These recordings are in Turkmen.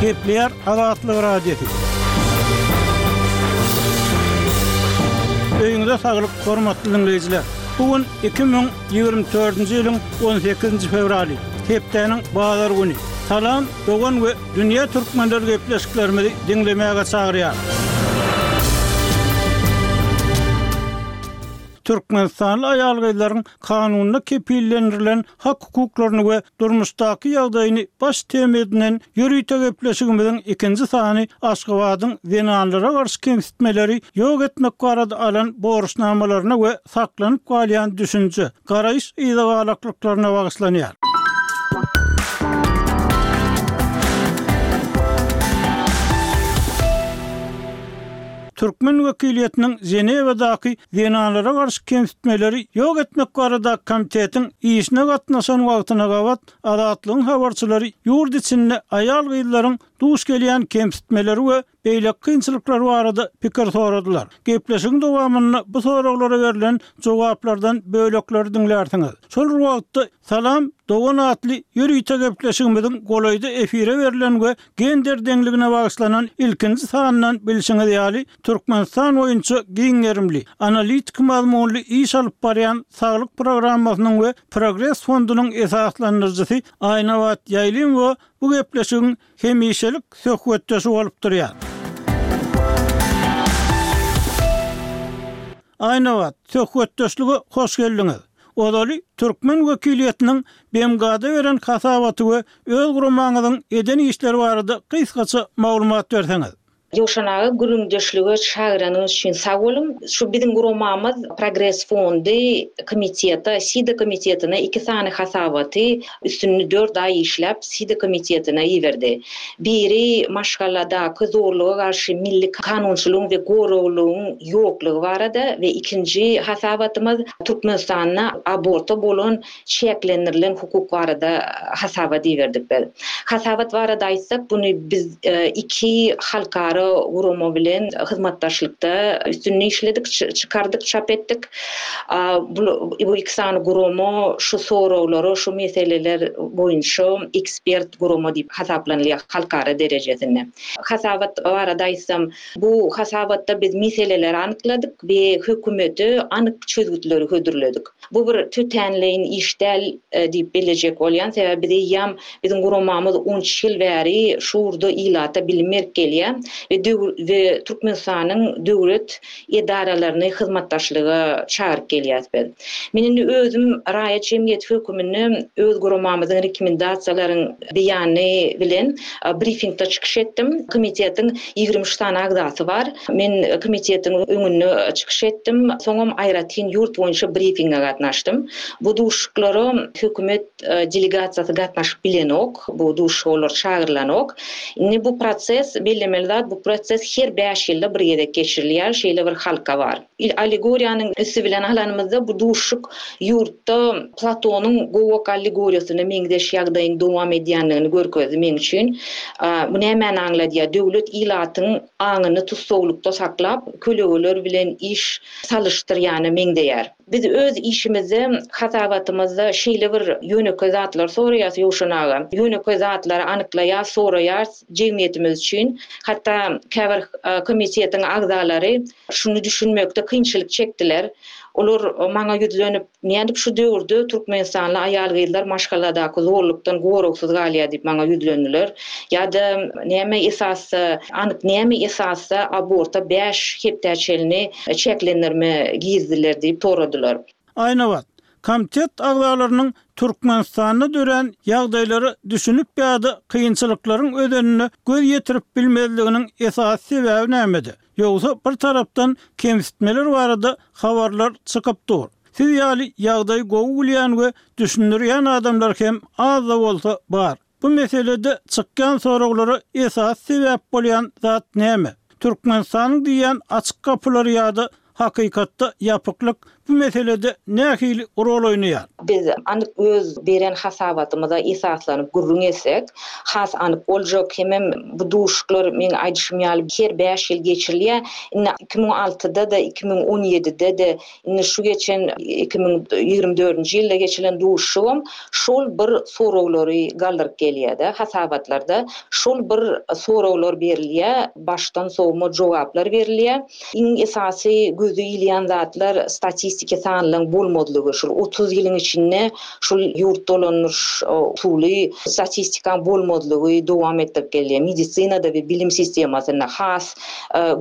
Gepleýär Azatlyk Radiosy. Öýüňize saglyk, hormatly diňleýjiler! Bu gün iki müň ýigrimi dördünji ýylyň on sekizinji fewraly, hepdäniň bazar güni. Salam, dogan we dünýä türkmenleri gepleşiklerimizi diňlemäge çagyrýar. Türkmenistanly aýal-gyzlaryň kanunda kepillendirilen hak-hukuklaryny we durmuşdaky ýagdaýyny baş tema edinen ýörite gepleşigimiziň ikinji sany Aşgabadyň zenanlara garşy kemsitmeleri ýok etmek barada alan borçnamalaryna we saklanyp galýan düşünje, garaýyş yzagalaklyklaryna bagyşlanýar. Türkmen wekiliýetiniň Ženewadaky zenanlara garşy kemsitmeleri ýok etmek baradaky komitetiň işine gatnaşan wagtyna gabat, Azatlygyň habarçylary ýurt içinde aýal-gyzlaryň duş gelýän kemsitmeleri we beýleki kynçylyklary barada pikir soradylar. Gepleşigiň dowamynda bu soraglara berlen jogaplardan bölekleri diňlärsiňiz. Şol bir wagtda, Salam, dogan atly ýörite gepleşigimiziň golaýda efire berlen we gender deňligine bagyşlanan ilkinji sanyndan bilşiňiz ýaly, Türkmenistan boýunça giň gerimli, analitiki mazmunly iş alyp barýan Saglyk programmasynyň we Progres fondunyň esaslandyryjysy Aýnabat Ýaýlymowa bu gepleşigiň hemişelik söhbetdeşi bolup durýar. Aýnabat, söhbetdeşlige hoş geldiňiz! Ozaly türkmen wekiliýetiniň BMG-da beren hasabaty we öz guramaňyzyň eden işleri barada gysgaça maglumat berseňiz? Jowşan aga gürrüňdeşlige çagyranyňyz üçin sag boluň. Şu biziň guramamyz Progres fondy komitete, SIDA komitetine iki sany hasabaty, Üstünde dört aý işläp, SIDA komitetine iberdi. Biri maşgaladaky zorluga garşy milli kanunçylygyň we goraglylygyň ýoklugy barada we ikinji hasabatymyz Türkmenistanda aborta bolan çäklendirilen hukuk barada hasabat iberdik biz. Hasabat barada aýtsak, buny biz iki halkara gurama bilen hyzmatdaşlykda üstünde işledik, çykardyk, çap etdik. A bul bu iki sany gurama şu soraglara, şu meseleler boýunça ekspert gurama diýip hasaplanylýar halkara derejesinde. Hasabat barada aýtsam, bu hasabatda biz meseleleri anykladyk we hökümete anyk çözgütleri hödürledik. Bu bir tötänleýin iş däl diýip bellejek bolýan, sebäbi biz eýýäm, biziň guramamyz on üç ýyl bäri şu ugurda ilata bilim berip gelýär we döw we Türkmenistanyň döwlet edaralaryny hyzmatdaşlyga çagyryp gelýäris biz. Men indi özüm raýat jemgyýeti höküminde öz guramamyzyň rekmendasiýalaryň beýany bilen brifingde çykyş etdim. Komitetiň ýigrimi üç sany agzasy bar. Men komitetiň öňünde çykyş etdim. Soňam aýratyn ýurt boýunça brifinge gatnaşdym. Bu duşuşyklara hökümet delegasiýasy gatnaşyp bilenok, bu duşuşyga olar çagyrylanok. Indi bu proses, bellemeli zat, bu proses her bäş ýylda bir gezek geçirilýär, şeýle bir halka bar. Allegoriýanyň üsti bilen alanymyzda, bu duşuşyk ýurtda Platonyň Gowak allegoriýasyna meňzeş ýagdaýyň dowam edýändigini görkezdi meň üçin. Bu nämäni aňladýar? Döwlet ilatyň aňyny tussaglykda saklap, kölegeler bilen iş salyşdyrýana meňzeýär. Biz öz işimizde, hasabatymyzda şeýle bir ýönekeý zatlary soraýas Ýowşan aga. Ýönekeý zatlary anyklaýas, soraýas jemgyýetimiz üçin. Hatda käbir komitetiň agzalary şuny düşünmekde kynçylyk çekdiler. Olar maňa ýüzlenip, nädip şu döwürde türkmenistanly aýal-gyzlar maşgaladaky zorlukdan goragsyz galýar diýip maňa ýüzlendiler. Ýa-da näme esasda, anyk näme esasda aborta bäş hepdä çenli çäklendirme girdiler diýip soradylar. Aýnabat, komitet agzalarynyň Türkmenistanda dörän ýagdaýlara düşünip ýa-da kynçylyklaryň özenine göz ýetirip bilmezliginiň esasy sebäbi nämede? Ýogsa bir tarapdan kemsitmeler barada habarlar çykyp dur. Siz ýaly ýagdaýy gowy bilýän we düşündirýän adamlar hem az-da bolsa bar. Bu meselede çykýan soraglara esasy sebäp bolýan zat näme? Türkmenistanyň diýýän açyk gapylary ýa-da hakykatda ýapyklyk bu meselede nähili rol oýnaýar? Biz anyk öz beren hasabatymyza esaslanyp gürrüň etsek, has anyk boljak. Hemem bu duşuşyklar meň aýdyşym ýaly her bäş ýyl geçirilýär. Indi iki müň altyda-da, iki müň on ýedide-de Indi şu geçen iki müň ýigrimi dördünji ýylda geçilen duşuşygam şol bir soraglary galdyryp gelýär-de, hasabatlarda şol bir soraglar berilýär, başdan sowma jogaplar berilýär. Iň esasy göze ilýän zatlar statistiki sanlaryň bolmazlygy, şol otuz ýylyň içinde şol ýurt dolandyryş usuly statistikaň bolmazlygy dowam etdirip gelýär. Medisinada we bilim sistemasynda has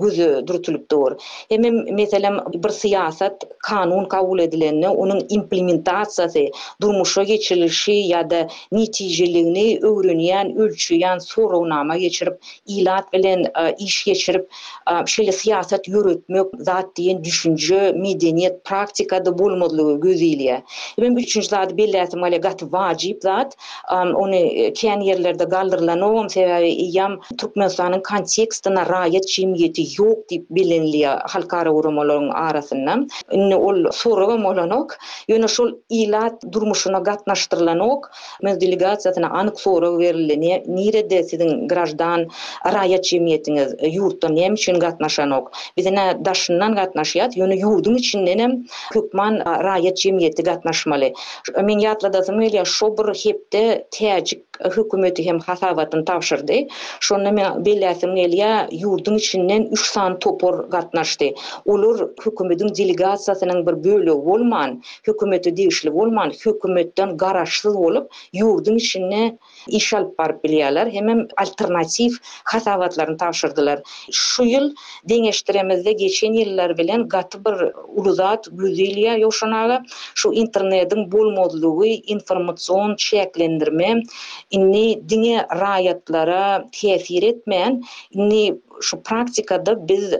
göze durtulyp dur. Hemem, meselem, bir syýasat, kanun kabul edilende, onuň implementasiýasy, durmuşa geçirilişi ýa-da netijeligini öwrenýän, ölçeýän soragnama geçirip, ilat bilen iş geçirip, şeýle syýasat ýöretmek, zat diýen düşünje, medeniýet, praktikada bolmazlygy gözilýär. Hemem üçünji zady belläsim gelýär, gaty wajyp zat. Ony kän ýerlerde galdyrylanogam, sebäbi eýýam Türkmenistanyň kontekstine raýat jemgyýeti ýok diýip bellenilýär halkara guramalaryň arasynda. Indi ol soragam bolanok. Ýöne şol ilat durmuşyna gatnaşdyrylanok. Türkmen delegasiýasyna anyk sorag berildi, Nirede siziň graždan raýat jemgyýetiňiz? Ýurtdan näme üçin gatnaşanok? Biz ine daşyndan gatnaşýas, ýöne ýurduň içindenem hökman raýat jemgyýeti gatnaşmaly. Men ýatladasym gelýär, şo bir hepde täjik hökümeti hem hasabatyny tabşyrdy. Şonda men belläsim gelýär, ýurduň içinden üç sany topar gatnaşdy. Olar hökümetiň delegasiýasynyň bir bölegi bolman, hökümete degişli bolman, hökümetden garaşsyz bolup, ýurduň içinde, iş alyp baryp bilýärler, hemem alternatiw hasabatlaryny tabşyrdylar. Şu ýyl deňeşdiremizde geçen ýyllar bilen gaty bir uly zat güýzilýär Ýowşan aga, şu internediň bolmazlygy, informasion çäklendirme indi diňe raýatlara täsir etmän, indi Şu praktikada biz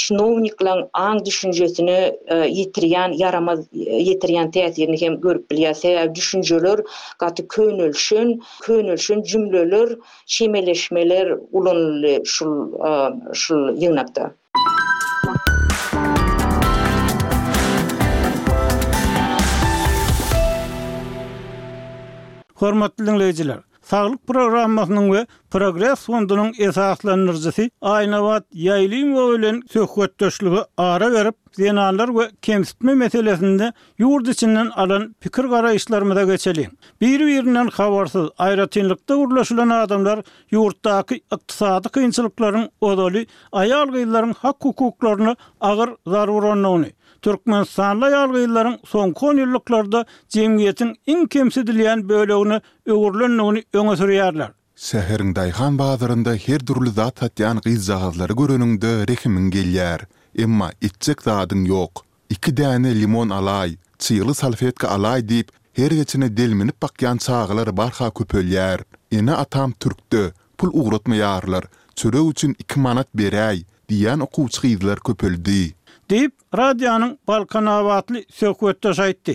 çinowniklaň aň-düşünjesine ýetirýän ýaramaz ýetirýän täsirini hem görüp bilýäs. Sebäbi düşünjeler gaty könelşen, könelşen jümleler, çemeleşmeler ulanyldy şul şul ýygnakda. Hormatly diňleýjiler! Saglyk programmasynyň we Progress fondunyň esaslandyryjysy Aýnabat Ýaýlymowa bilen söhbetdeşlige ara berip, zenanlar we kemsitme meselesinde ýurt içinden alan pikir-garaýyşlarymyza geçeliň. Bir-birinden habarsyz, aýratynlykda gürleşilen adamlar ýurtdaky ykdysady kynçylyklaryň ozaly aýal-gyzlaryň hak-hukuklaryna agyr zarba urandygyny, türkmenistanly aýal-gyzlaryň soňky onýyllyklarda jemgyýetiň iň kemsidilýän bölegine öwrülendigini öňe sürýärler. Şäheriň daýhan bazarynda her dürli zat satýan gyzjagazlary göreniňde rehimiň gelýär. Emma etjek zadyň ýok. Iki däne limon alaý, çygly salfetka alaý diýip, her geçene delminip bakýan çagalar barha köpelýär. Ene-atam türk-de, pul ugratmaýarlar, çörek üçin iki manat beräý diýýän okuwçy gyzlar köpeldi. Diýip, radionyň balkanabatly söhbetdeşi aýtdy.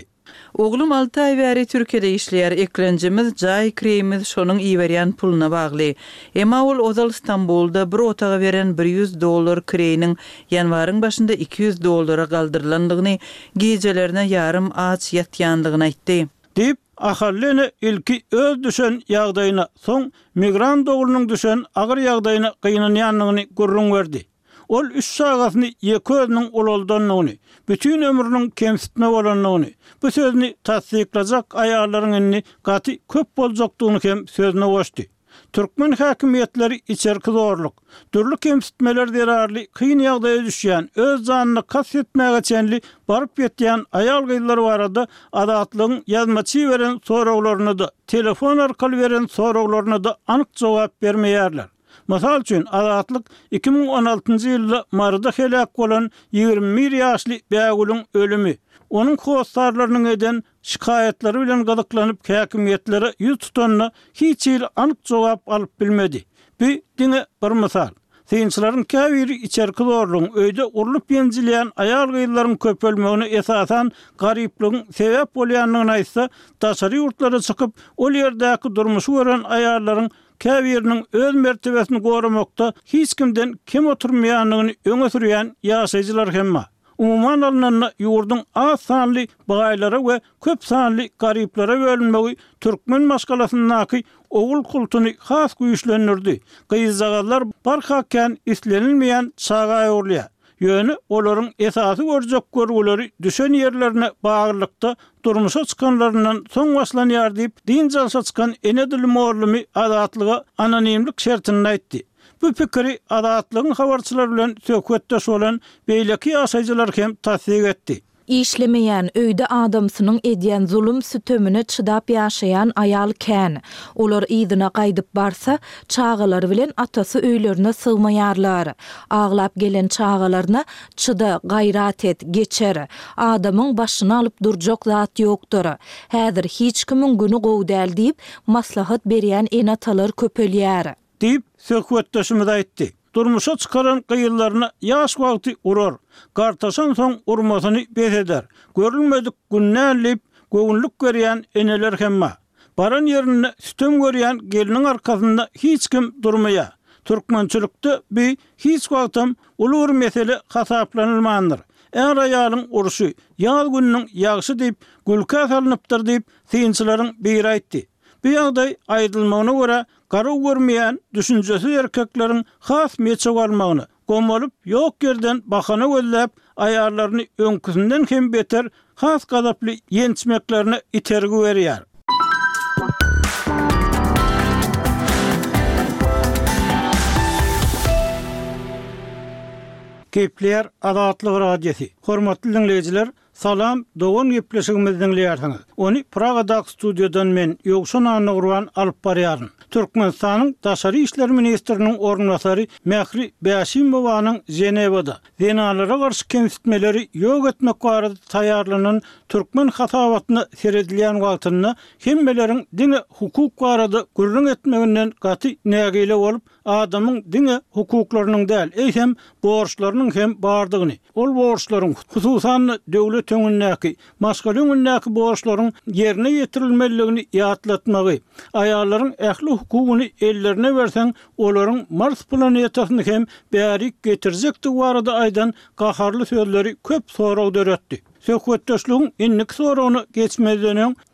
Oglum alty aý bäri Türkiýede işleýär. Eklenjimiz, jaý kireýimiz şonuň iberýän puluna bagly. Emma ol ozal Stambulda bir otaga beren bir ýüz dollar kireýiniň ýanwaryň başynda iki ýüz dollara galdyrylandygyny, gijelerine ýarym aç ýatýandygyny aýtdy. Diýip, Ahalena ilki öz düşen ýagdaýyna, soň migrant oglunyň düşen agyr ýagdaýyna gynanýandygyny gürrüň berdi. Ol üç çagasyny ýeke özüniň ulaldandygyny, bütin ömrüniň kemsitme bolandygyny, bu sözüni tassyklajak aýallaryň indi gaty köp boljakdygyny hem sözüne goşdy. Türkmen häkimiýetleri içerki zorluk, dürli kemsitmeler zerarly kyn ýagdaýa düşýän, öz janyna kast etmäge çenli baryp ýetýän aýal-gyzlar barada Azatlygyň ýazmaçy beren soraglaryna-da, telefon arkaly beren soraglaryna-da anyk jogap bermeýärler. Mysal üçin, Azatlyk iki müň on altynjy ýylda Maryda heläk bolan ýigrimi bir ýaşly Bägüliň ölümi, onuň hossarlarynyň eden şikaýatlary bilen gyzyklanyp häkimiýetlere ýüz tutanda hiç hili anyk jogap alyp bilmedi. Bu diňe bir mysal. Synçylaryň käbiri içerki zorlugyň, öýde urlup-ýenjilýän aýal-gyzlaryň köpelmegine esasan garyplygyň sebäp bolýandygyny aýtsa, daşary ýurtlara çykyp, ol ýerdäki durmuşy gören aýallaryň käbiriniň öz mertebesini goramakda hiç kimden kem oturmaýandygyny öňe sürýän ýaşaýjylar hem bar. Umuman alnanda, ýurduň az sanly baýlara we köp sanly garyplara bölünmegi türkmen maşgalasyndaky ogul kultuny has güýçlendirdi, gyzjagazlar barha kän islenilmeýän çaga öwrülýär. Ýöne olaryň esasy görjek görgüleri düşen ýerlerine baglylykda durmuşa çykanlaryndan soň başlanýar diýip, dynç alşa çykan ene dili mugallamy Azatlyga anonimlik şertinde aýtdy. Bu pikiri Azatlygyň habarçylary bilen söhbetdeş bolan beýleki ýaşaýjylar hem tassyk etdi. Işlemeýän, öýde adamsynyň edýän zulum-sütemine çydap ýaşaýan aýal kän. Olar yzyna gaýdyp barsa, çagalary bilen atasy öýlerine sygmaýarlar. Aglap gelen çagalaryna, Çyda, gaýrat et, geçer. Adamyň başyny alyp durjak zat ýokdur. Häzir hiç kimiň güni gowy däl diýip, maslahat berýän ene-atalar köpelýär. Diýip, söhbetdeşimiz aýtdy. Durmuşa çykaran gyzlaryna ýaş wagty urar, gartaşansoň urmasyny bes eder. Görülmedik gün däl diýip, göwünlik berýän eneler hem bar. Baran ýerinde sütem görýän gelniň arkasynda hiç kim durmaýar. Türkmençilikde bu hiç wagtam uly bir mesele hasaplanylmandyr. Är-aýalyň urşy ýaz gününiň ýagşy diýip, gülkä salnypdyr diýip, synçylaryň biri aýtdy. Bu ýagdaý, aýdylmagyna görä, garyw görmeýän düşünjesiz erkekleriň has meçe barmagyny, gomalyp, ýok ýerden bahana gözläp, aýallaryny öňküsinden hem beter, has gazaply ýençmeklerine itergi berýär. Gepleýär Azatlyk Radiosy, Hormatly diňleýjiler, Salam dogan gepleşigimizi diňleýärsiňiz. Ony Pragadaky studiýadan men, Ýowşan Annagurban, alyp barýaryn. Türkmenistanyň Daşary işler ministriniň orunbasary Mähri Bäşimowanyň Ženewada Zenanlara garşy kemsitmeleri ýok etmek barada taýýarlanan türkmen hasabatyna seredilýän wagtynda hemmeleriň diňe hukuk barada gürrüň etmeginden gaty nägile bolup adamyň diňe hukuklarynyň däl, eýsem, borçlarynyň hem bardygyny, ol borçlaryň, hususan-da, döwlet öňündäki, maşgala öňündäki borçlaryň ýerine ýetirilmelidigini ýatlatmagy, aýallaryň ähli hukugyny ellerine berseň, olaryň Mars planetasyny hem bärik getirjekdigi barada aýdan gaharly sözleri köp sorag döretdi. Söhbetdeşligiň indiki soragyna geçmezden öň,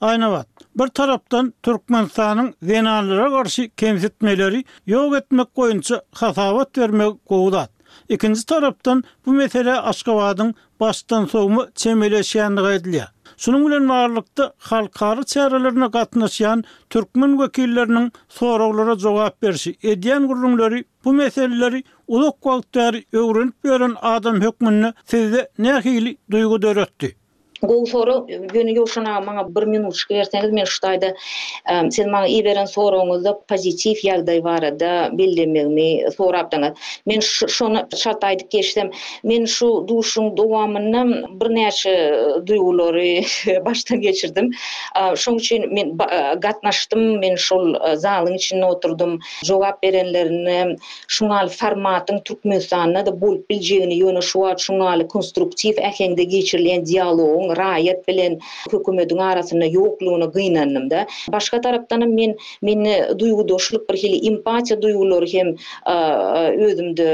Aýnabat, bir tarapdan, Türkmenistanyň zenanlara garşy kemsitmeleri ýok etmek boýunça hasabat bermegi gowy zat. Ikinji tarapdan, bu meselä Aşgabadyň başdan sowma çemeleşýändigi aýdylýar. Şunuň bilen baglylykda, halkara çärelerine gatnaşýan türkmen wekilleriniň soraglara jogap berşi, edýän gürrüňleri bu meseleleri uzak wagt bäri öwrenip ýören adam hökmünde sizde nähili duýgy döretdi? Gowy sorag, ýöne Ýowşan aga maňa bir minutçyk berseňiz men şu taýda siz maňa iberen soragyňyzda pozitiw ýagdaý barada bellemegimi sorapdyňyz. Men şony çalt aýdyp geçsem, men şu duşuşygyň dowamynda birnäçe duýgulary başdan geçirdim. Şoň üçin men gatnaşdym, men şol zalyň içinde oturdym, jogap berenlerine Şuňaly formatyň Türkmenistanda-da bolup biljegini, ýöne şu wagt şuňaly konstruktiw äheňde geçirilýän dialogyň raýat bilen hökümediň arasynda ýoklugyna gynandym-da. Başga tarapdanam men, mende duýgudaşlyk, birhili empatiýa duýgulary hem özümde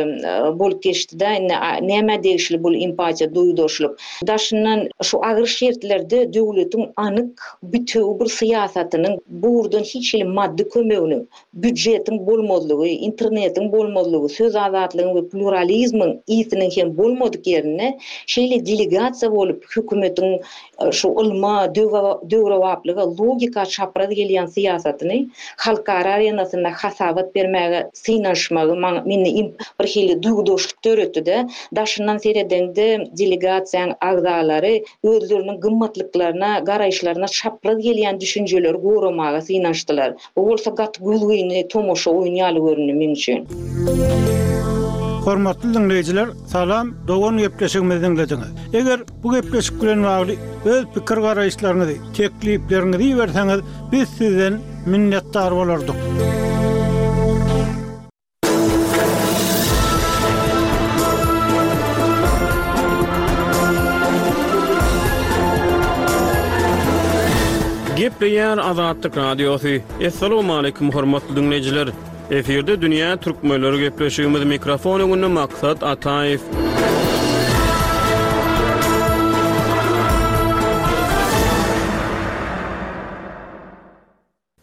bolup geçdi-de, indi nämä degişli bul empatiýa duýgudaşlyk? Daşyndan şu agyr şertlerde döwletiň anyk, bitewi bir syýasatynyň, bu ugurdan hiç hili maddy kömeginiň, Býujetiň bolmazlygy, internetiň bolmazlygy, söz azatlygyň we plýuralizmiň isiniň hem bolmadyk ýerinde şeýle delegasiýa bolup hökümetiň şu ylma, döwrebaplyga, logika çapraz gelýän syýasatyny halkara arenasynda hasabat bermäge synanyşmagy maňa mende bir hili duýgudaşlyk döretdi-de, daşyndan seredeňde delegasiýaň agzalary özleriniň gymmatlyklaryna, garaýyşlaryna çapraz gelýän düşünjeleri goramaga synanyşdylar. Bu bolsa gaty güzgünli tomaşa oýun ýaly göründi meň üçin. Hormatly diňleýjiler, salam, dogan gepleşigimizi diňlediňiz. Eger bu gepleşik bilen bagly öz pikir garaýyşlaryňyzy, tekliplerinizi iberseňiz, biz sizden minnetdar bolardyk. Gepleýär Azatlyk Radiosy. Assalamualaikum hormatly dinleýjiler. Efirde dünýä türkmenleri gepleşigimiz mikrofon öňünde Maksat Ataýew.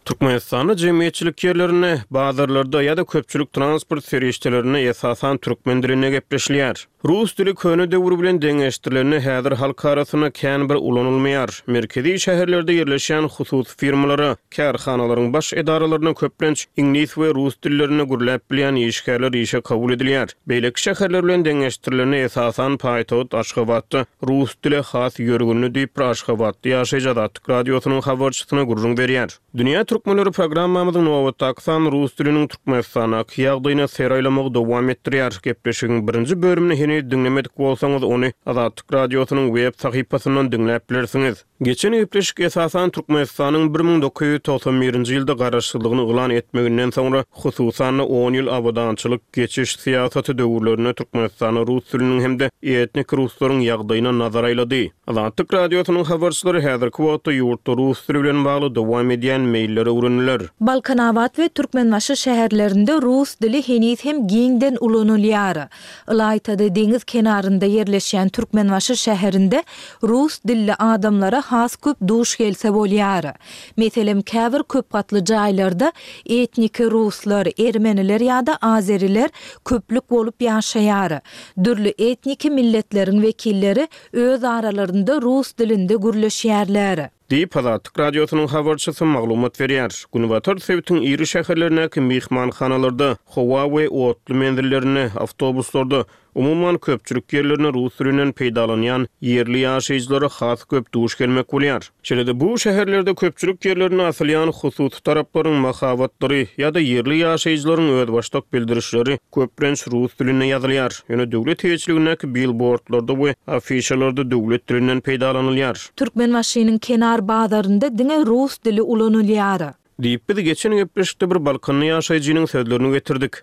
Türkmenistanda jemgyýetçilik ýerlerinde, bazarlarda ýa-da köpçülik transport serişdelerinde esasan türkmen dilinde gepleşilýär. Rus dili köne döwür bilen deňeşdirilende häzir halk arasynda kän bir ulanylmaýar. Merkezi şäherlerde ýerleşýän hususy firmalara, kärhanalaryň baş edaralaryna köplenç iňlis we rus dillerinde gürläp bilýän işgärler işe kabul edilýär. Beýleki şäherler bilen deňeşdirilende esasan paýtagt Aşgabatda rus dili has ýörgünli diýipdir aşgabatly ýaşaýjy. Radiosynyň habarçysyna gürrüň berýär. Dünýä türkmenleri programmamyzyň nobatdaky sany rus diliniň Türkmenistandaky ýagdaýyna ser aýlamagy dowam etdirýär. Gepleşigiň birinji bölümini heniz diňlemedik bolsaňyz, ony Azatlyk Radiosynyň web sahypasyndan diňläp bilersiňiz. Geçen gepleşik esasan Türkmenistanyň bir müň dokuz ýüz togsan birinji ýylda garaşsyzlygyny yglan etmeginden soňra Hususan-da, on ýyl abadançylyk geçiş syýasaty döwürlerinde Türkmenistanda rus diliniň hem-de etnik ruslaryň ýagdaýyna nazar aýlady. Azatlyk Radiosynyň habarçylary häzirki wagtda ýurtda rus dili bilen bagly dowam edýän meýilleri öwrendiler. Balkanabat we Türkmenbaşy şäherlerinde rus dili heniz hem giňden ulanylýar. Ylaýta-da deňiz kenarynda ýerleşýän Türkmenbaşy şäherinde rus dilli adamlara has köp duş gelse bolýar. Meselem, käbir köp gatly jaýlarda etniki ruslar, ermeniler ýa-da azeriler köplük bolup ýaşaýar. Dürli etniki milletleriň wekilleri öz aralarynda rus dilinde gürleşýärler. Diýip, Azatlyk Radiosynyň habarçysy maglumat berýär. Günbatar sebitiň iri şäherlerindäki myhmanhanalarda, howa we otly menzillerinde, awtobuslarda, Umuman, köpçülik ýerlerinde rus dilinden peýdalanýan ýerli ýaşaýjylara has köp duş gelmek bolýar. Şeýle-de, bu şäherlerde köpçülik ýerlerinde asylýan hususy taraplaryň mahabatlary ýa-da ýerli ýaşaýjylaryň özbaşdak bildirişleri köplenç rus dilinde ýazylýar, ýöne döwlet eýeçiligindäki bilbordlarda we afişalarda döwlet dilinden peýdalanylýar. Türkmenbaşynyň kenar bazarynda diňe rus dili ulanylýar. Diýip, biz geçen gepleşikde bir balkanly ýaşaýjynyň sözlerini getirdik.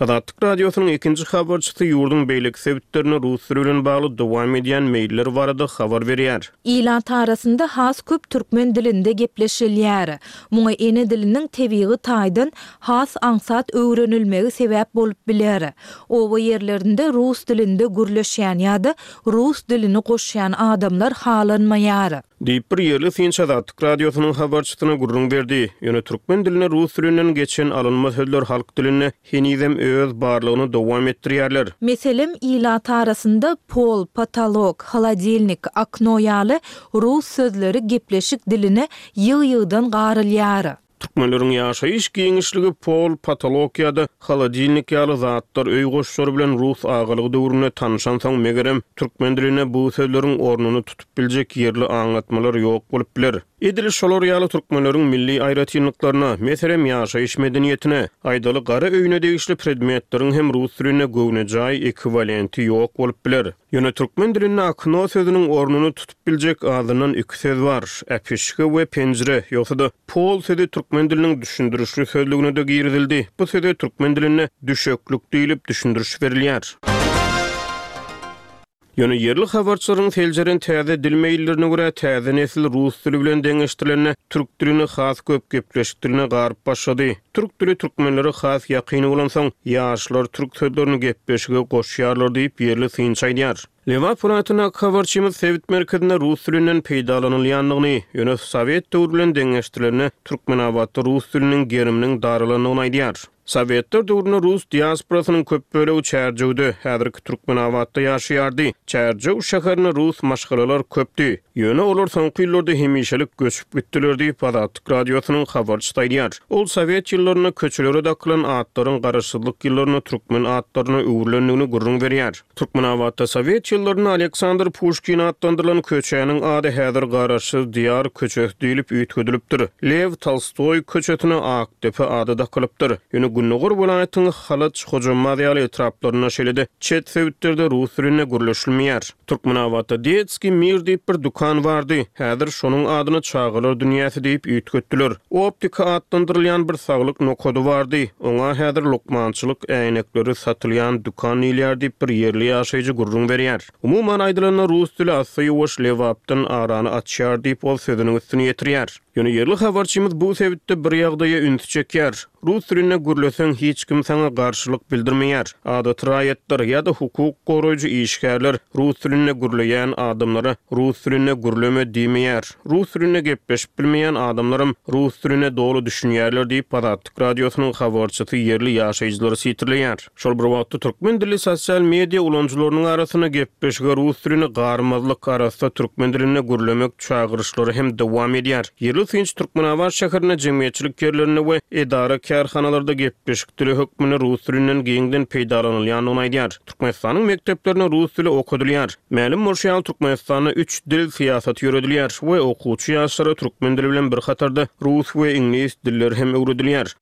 Azatlyk Radiosynyň ikinji habarçysy ýurduň beýleki sebitlerinde Russiýa bilen bagly dowam edýän meýiller barada habar berýär. Ilat arasynda has köp türkmen dilinde gepleşilýär. Muňa ene diliniň tebigy taýdan has aňsat öwrenilmegi sebäp bolup biler. Oba ýerlerinde rus dilinde gürleşýän ýa-da rus dilini goşýan adamlar halanmaýar. Diýip, bir ýerli synçy Azatlyk Radiosynyň habarçysyna gürrüň berdi. Ýöne türkmen diline rus dilinden geçen alynma sözler halk dilinde henizem öz barlygyny dowam etdirýärler. Meselem, ilat arasynda pol, potolok, holodilnik, okno ýaly rus sözleri gepleşik diline ýygy-ýygydan garylýar. Türkmenleriň ýaşaýyş giňişligi pol, potolok ýa-da holodilnik ýaly zatlar öý goşlary bilen rus agalygy döwründe tanyşansoň, megerem, türkmen dilinde bu sözleriň ornuny tutup biljek ýerli aňlatmalar ýok bolup biler. Edil şolar ýaly türkmenleriň milli aýratynlyklaryna, meselem, ýaşaýyş medeniýetine, aýdaly, gara öýüne degişli predmetleriň hem rus dilinde göwnejaý ekwiwalenti ýok bolup biler. Ýöne türkmen dilinde okno sözüniň ornuny tutup biljek azyndan iki söz bar, äpişge we penjire, ýogsa-da, pol sözi türkmen diliniň düşündirişli sözlügine-de girizildi. Bu söze türkmen dilinde düşeklik diýlip düşündiriş berilýär. Ýöne ýerli habarçylaryň seljeren täze dil meýillerine görä, täze nesil rus dili bilen deňeşdirilende, türk dilini has köp gepleşik diline garyp başlady. Türk dili türkmenlere has ýakyn bolansoň, ýaşlar türk sözlerini gepleşige goşýarlar diýip, ýerli synçy aýdýar. Lebap welaýatyndaky habarçymyz sebit merkezinde rus dilinden peýdalanylýandygyny, ýöne sowet döwri bilen deňeşdirilende, Türkmenabatda rus diliniň geriminiň daralandygyny aýdýar. Sowetler döwründe rus diasporasynyň köp bölegi Çärjewde, häzirki Türkmenabatda ýaşaýardy. Çärjew şäherinde rus maşgalalar köpdi. Ýöne olar soňky ýyllarda hemişelik göçüp gitdiler diýip, Azatlyk Radiosynyň habarçysy aýdýar. Ol sowet ýyllarynda köçelere dakylan atlaryň garaşsyzlyk ýyllarynda türkmen atlaryna öwrülendigini gürrüň berýär. Türkmenabatda sowet ýyllarynda Aleksandr Puşkin atlandyrylan köçäniň ady häzir Garaşsyz Diýar köçesi diýlip üýtgedilipdir. Lew Tolstoý köçesine Akdepe ady dakylypdyr. Ýöne gündogar welaýatyň Halaç, Hojambaz ýaly etraplarynda, şeýle-de çet sebitlerde rus dilinde gürleşilmeýär. Türkmenabatda Detskiý mir diýip bir dükan bardy, häzir şonuň adyna Çagalar dünýäsi diýip üýtgetdiler. Optika atlandyrylýan bir saglyk nokady bardy, oňa häzir lukmançylyk äýnekleri satylýan dükan diýilýär diýip, bir ýerli ýaşaýjy gürrüň berýär. Umuman aýdylanda, rus dili assa-ýuwaş Lebapdan arany açýar diýip, ol sözüniň üstüni ýetirýär. Ýöne ýerli habarçymyz bu sebitde bir ýagdaýa ünsi çekýär. Rus dilinde gürleseň hiç kim saňa garşylyk bildirmeýär. Adaty raýatlar ýa-da hukuk goraýjy işgärler rus dilinde gürleýän adamlara rus dilinde gürleme diýmeýär. Rus dilinde gepleşip bilmeýän adamlaram rus diline doly düşünýärler diýip, Azatlyk Radiosynyň habarçysy ýerli ýaşaýjylary sitirleýär. Şol bir wagtda, türkmen dilli sosial media ulanyjylarynyň arasynda gepleşige rus dilini garmazlyk arassa türkmen dilinde gürlemek çagyryşlary hem dowam edýär. Ýerli synçy Türkmenabat şäherinde jemgyýetçilik ýerlerinde we edara-kärhanalarda gepleşik dili hökmünde rus dilinden giňden peýdalanylýandygyny aýdýar. Türkmenistanyň mekdeplerinde rus dili okadylýar. Mälim bolşy ýaly, Türkmenistanda üç dil syýasaty ýöredilýär we okuwçy ýaşlara türkmen dili bilen bir hatarda rus we iňlis dilleri hem öwredilýär.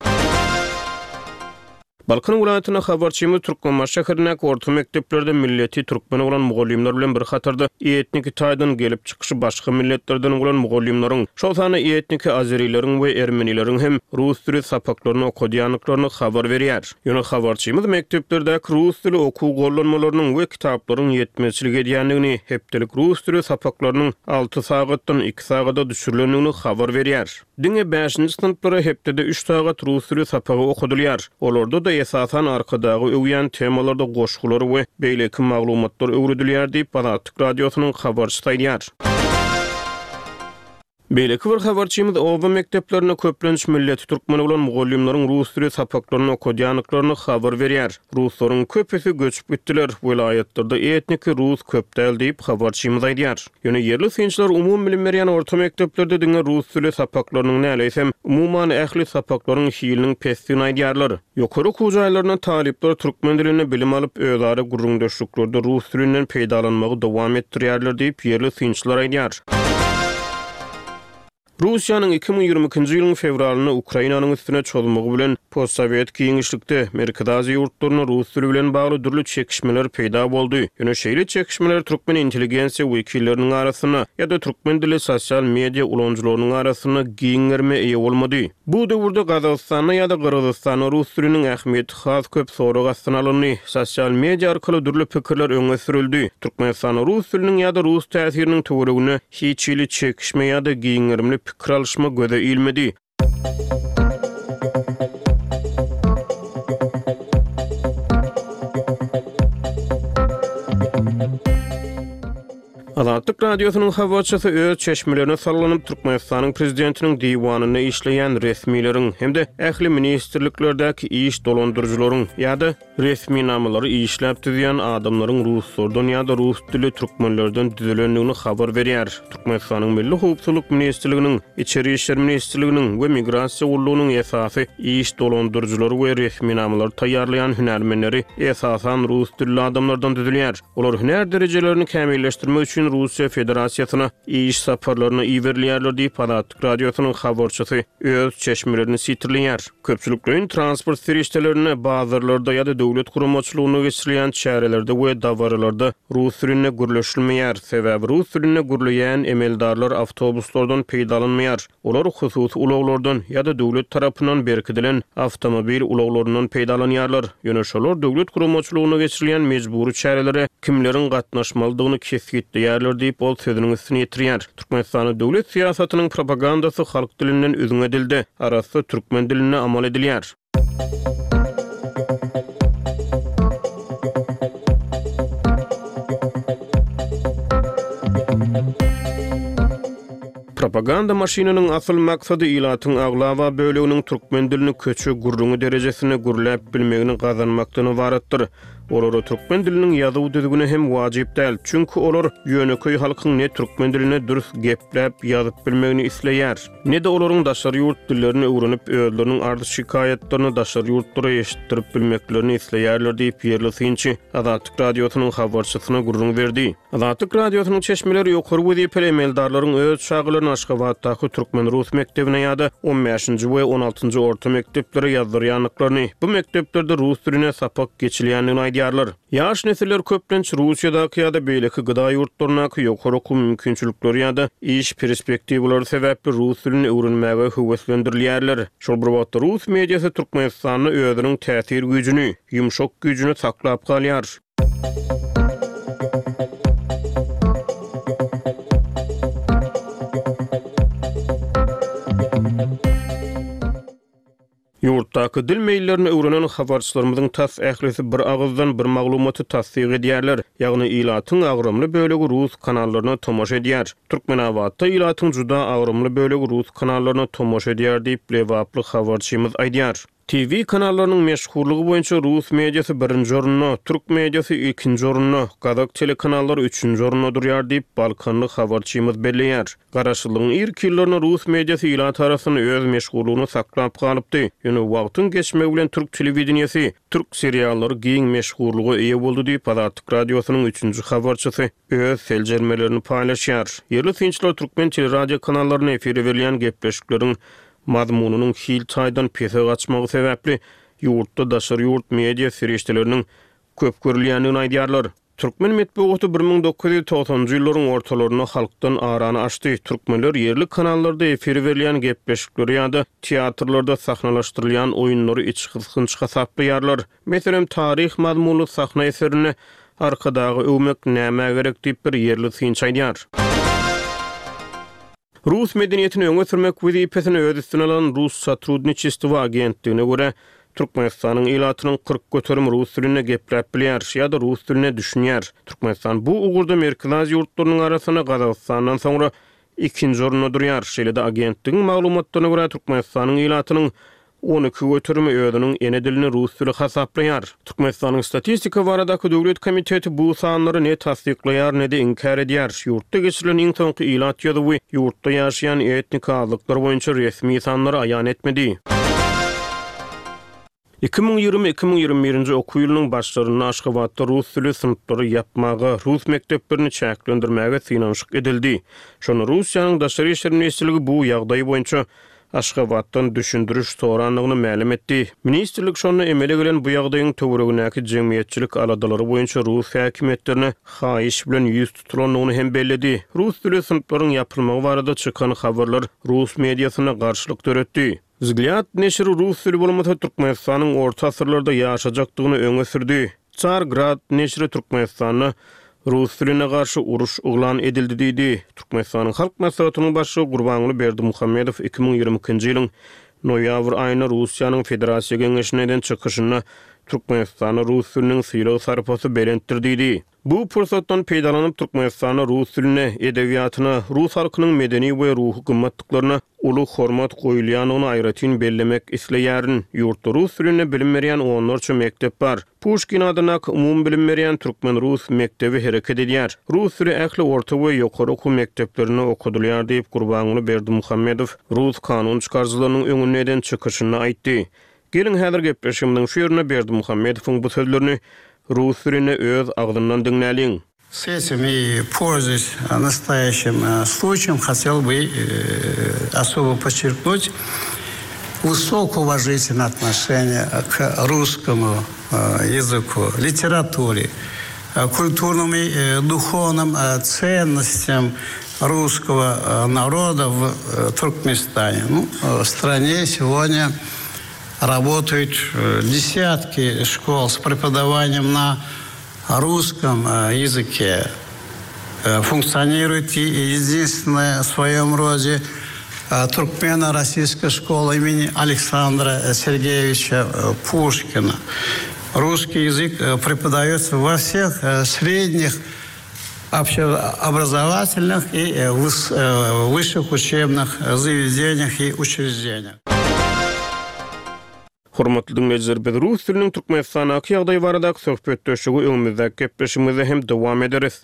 Balkan welaýatynda habarçymyz Türkmenbaşy şäherindäki orta mekdeplerde milleti türkmen bolan mugallymlar bilen bir hatarda etniki taýdan gelip çykyşy başga milletlerden bolan mugallymlaryň, şol sanda etniki azerileriň we ermenileriň hem rus dili sapaklaryny okadýandyklaryny habar berýär. Ýöne habarçymyz mekdeplerdäki rus dili okuw gollanmalarynyň we kitaplaryň ýetmezçilik edýändigini, hepdelik rus dili sapaklarynyň alty sagatdan iki sagada düşürilendigini habar berýär. Diňe bäşinji synplara hepdede üç sagat rus dili sapagy okadylýar. Olarda-da, esasan, Arkadagy öwýän temalarda goşgular we beýleki maglumatlar öwredilýär diýip, Azatlyk Radiosynyň habarçysy aýdýar. Beýleki bir habarçymyz oba mekdeplerinde köplenç milleti türkmen bolan mugallymlaryň rus dili sapaklaryny okadýandyklaryny habar berýär. Ruslaryň köpüsi göçüp gitdiler, welaýatlarda etniki rus köp däl diýip, habarçymyz aýdýar. Ýöne ýerli synçylar umumybilim berýän orta mekdeplerde diňe rus dili sapaklarynyň näleýsem, umuman ähli sapaklaryň hiliniň pesdigini aýdýarlar. Ýokary okuw jaýlarynda talyplar türkmen dilinde bilim alyp, özara gürrüňdeşliklerde rus dilinden peýdalanmagy dowam etdirýärler diýip, ýerli synçylar aýdýar. Russiýanyň iki müň ýigrimi ikinji ýylyň fewralynda Ukrainanyň üstüne çozmagy bilen postsowet giňişlikde Merkezi Aziýa ýurtlarynda rus dili bilen bagly dürli çekişmeler peýda boldy. Ýöne şeýle çekişmeler türkmen intelligensiýa wekilleriniň arasynda ýa-da türkmen dilli sosial media ulanyjylarynyň arasynda giň gerime eýe bolmady. Bu döwürde Gazagystanda ýa-da Gyrgyzystanda rus diliniň ähmiýeti has köp sorag astyna alyndy, sosial media arkaly dürli pikirler öňe sürüldi, Türkmenistanda rus diliniň ýa-da rus täsiriniň töwereginde Hiç hili çekişme ýa-da giň gerimli pikir alyşma göze ilmedi. Azatlyk Radiosynyň habarçysy öz çeşmelerine salgynyp, Türkmenistanyň Prezidentiniň Diwanynda işleýän resmileriň hem-de ähli ministrliklerdäki iş dolandyryjylaryň ýa-da resminamalary işläp düzýän adamlaryň ruslardan ýa-da rus dilli türkmenlerden düzülendigini habar berýär. Türkmenistanyň Milli howpsuzlyk ministrliginiň, Içeri işler ministrliginiň we Migrasiýa gullugynyň esasy iş dolandyryjylary we resminamalary taýýarlaýan hünärmenleri, esasan, rus dilli adamlardan düzülýär. Olar hünär derejelerini kämilleşdirmek üçin Russiýa Federasiýasyna iş saparlaryna iberilýärler diýip, Azatlyk Radiosynyň habarçysy öz çeşmelerini sitirleýär. Köpçülikleýin transport serişdelerinde, bazarlarda ýa-da döwlet guramaçylygynda geçirilýän çärelerde we dabaralarda rus dilinde gürleşilmeýär, sebäbi rus dilinde gürleýän emeldarlar awtobuslardan peýdalanmaýar, olar hususy ulaglardan ýa-da döwlet tarapyndan berkidilen awtomobil ulaglaryndan peýdalanýarlar, ýöne şolar döwlet guramaçylygynda geçirilýän mejbury çärelere kimleriň gatnaşmalydygyny kesgitleýärler diýip, ol sözüniň üstüni ýetirýär. Türkmenistanda döwlet syýasatynyň propagandasy halk dilinden üzňe dilde, arassa türkmen dilinde amal edilýär. Propaganda maşynynyň asyl maksady ilatyň aglaba böleginiň türkmen dilini köçe gürrüňi derejesinde gürläp bilmegini gazanmakdan ybaratdyr. Olara türkmen diliniň ýazuw düzgüni hem wajyp däl, çünki olar ýönekeý halkyň ne türkmen dilinde dürs gepläp, ýazyp bilmegini isleýär, ne-de olaryň daşary ýurt dillerini öwrenip, özleriniň arz-şikaýatlaryny daşary ýurtlara eşitdirip bilmeklerini isleýärler diýip, ýerli synçy Azatlyk Radiosynyň habarçysyna gürrüň berdi. Azatlyk Radiosynyň çeşmeleri ýokary wezipeli emeldarlaryň öz çagalaryny Aşgabatdaky türkmen-rus mekdebine ýa-da on bäşinji we on altynjy orta mekdeplere ýazdyrýandyklaryny, bu mekdeplerde rus diline sapak geçilýändigini aýdýarlar. Ýaş nesiller köplenç Russiýadaky ýa-da beýleki gyda ýurtlaryndaky ýokary okuw mümkinçilikleri ýa-da iş perspektiwalary sebäpli rus dilini öwrenmäge höweslendirilýärler. Şol bir wagtda rus mediasy Türkmenistanda özüniň täsir güýjüni, ýumşak güýjüni saklap galýar. Ýurtdaky dil meýillerini öwrenen habarçylarymyzyň tas ählisi bir agyzdan bir maglumaty tassyk edýärler, ýagny ilatyň agramly bölegi rus kanallaryna tomaşa edýär. Türkmenabatda ilatyň juda agramly bölegi rus kanallaryna tomaşa edýär diýip, lebaply habarçymyz aýdýar. TV kanallarynyň meşhurlygy boýunça rus mediasy birinji orunda, türk mediasy ikinji orunda, gazak telekanallary üçünji orunda durýar diýip, balkanly habarçymyz belleýär. Garaşsyzlygyň irki ýyllarynda rus mediasy ilat arasynda öz meşhurlygyny saklap galypdy, ýöne wagtyň geçmegi bilen türk telewideniýesi, türk seriallary giň meşhurlyga eýe boldy diýip, Azatlyk Radiosynyň üçünji habarçysy öz seljermelerini paýlaşýar. Ýerli synçylar türkmen teleradiokanallarynda efire berilýän gepleşikleriň mazmunynyň hil taýdan pese gaçmagy sebäpli ýurtda daşary ýurt media serişdeleriniň köp görülýändigini aýdýarlar. Türkmen metbugaty bir müň dokuz ýüz togsanjy ýyllaryň ortalarynda halkdan arany açdy, türkmenler ýerli kanallarda efire berilýän gepleşikleri ýa-da teatrlarda sahnalaşdyrylýan oýunlary içgysgynç hasaplaýarlar. Meselem, taryh mazmunly sahna eserinde Arkadagy öwmek nämä gerek diýip bir ýerli synçy aýdýar. Rus medeniýetini öňe sürmek wezipesini öz üstüne alan Rus sotrudniçestwo agentligine görä, Türkmenistanyň ilatynyň kyrk göterim rus dilinde gepläp bilýär ýa-da rus diline düşünýär. Türkmenistan bu ugurda Merkezi Aziýa ýurtlarynyň arasynda Gazagystandan soňra ikinji orunda durýar. Şeýle-de agentligiň maglumatlaryna görä, Türkmenistanyň ilatynyň On iki göterim özüniň ene dilini rus dili hasaplaýar. Türkmenistanyň Statistika baradaky döwlet komiteti bu sanlary ne tassyklaýar, ne-de inkär edýär. Ýurtda geçirilen iň soňky ilat ýazuwy ýurtda ýaşaýan etnik azlyklar boýunça resmi sanlary aýan etmedi. Iki müň ýigrimi, iki müň ýigrimi birinji okuw ýylynyň başlarynda Aşgabatda rus dili synplary ýapmaga, rus mekdeplerini çäklendirmäge synanyşyk edildi. Şonda Russiýanyň Daşary işler ministrligi bu ýagdaý boýunça Aşgabatdan düşündiriş sorandygyny mälim etdi. Ministrlik şonda emele gelen bu ýagdaýyň töweregindäki jemgyýetçilik aladalary boýunça rus häkimiýetlerine haýyş bilen ýüz tutulandygyny hem belledi. Rus dili synplaryň ýapylmagy barada çykan habarlar rus mediasynda garşylyk döretdi. Wzglýad neşiri rus dili bolmasa Türkmenistanyň orta asyrlarda ýaşajakdygyny öňe sürdi. Car Grad neşiri Türkmenistanda rus diline garşy uruş yglan edildi diýdi. Türkmenistanyň Halk Maslahatynyň Başlygy Gurbanguly Berdimuhamedow iki müň ýigrimi ikinji ýylyň noýabr aýynda Russiýanyň Federasiýa Geňeşinde eden çykyşynda Türkmenistanda rus diliniň sylag-sarpasy belentdir diýdi. Bu pursatdan peýdalanyp, Türkmenistanda rus diline, edebiýatyna, rus halkynyň medeni we ruhy gymmatlyklaryna uly hormat goýulýandygyny aýratyn bellemek isleýärin. Ýurtda rus dilinde bilim berýän onlarça mekdep bar. Puşkin adyndaky umumybilim berýän türkmen-rus mekdebi hereket edýär. Rus dili ähli orta we ýokary okuw mekdeplerinde okadylýar diýip, Gurbanguly Berdimuhamedow rus kanun çykaryjylarynyň öňünde eden çykyşynda aýtdy. Geliň, häzir gepleşigimiziň şu ýerinde Berdimuhamedowyň bu sözlerini rus dilinde öz agzyndan diňläliň. настоящим хотел бы особо подчеркнуть высокоуважительное отношение к русскому языку, литературе, культурным и духовным ценностям русского народа в Туркменистане, ну, в стране сегодня работают э, десятки школ с преподаванием на русском э, языке. Э, функционирует единственная в своем роде Туркмена Российская школа имени Александра Сергеевича Пушкина. Русский язык преподается во всех средних общеобразовательных и высших учебных заведениях и учреждениях. Hormatly diňleýjiler, biz rus diliniň Türkmenistandaky ýagdaýy baradaky söhbetdeşligi öňümizdäki gepleşigimizde hem dowam ederis.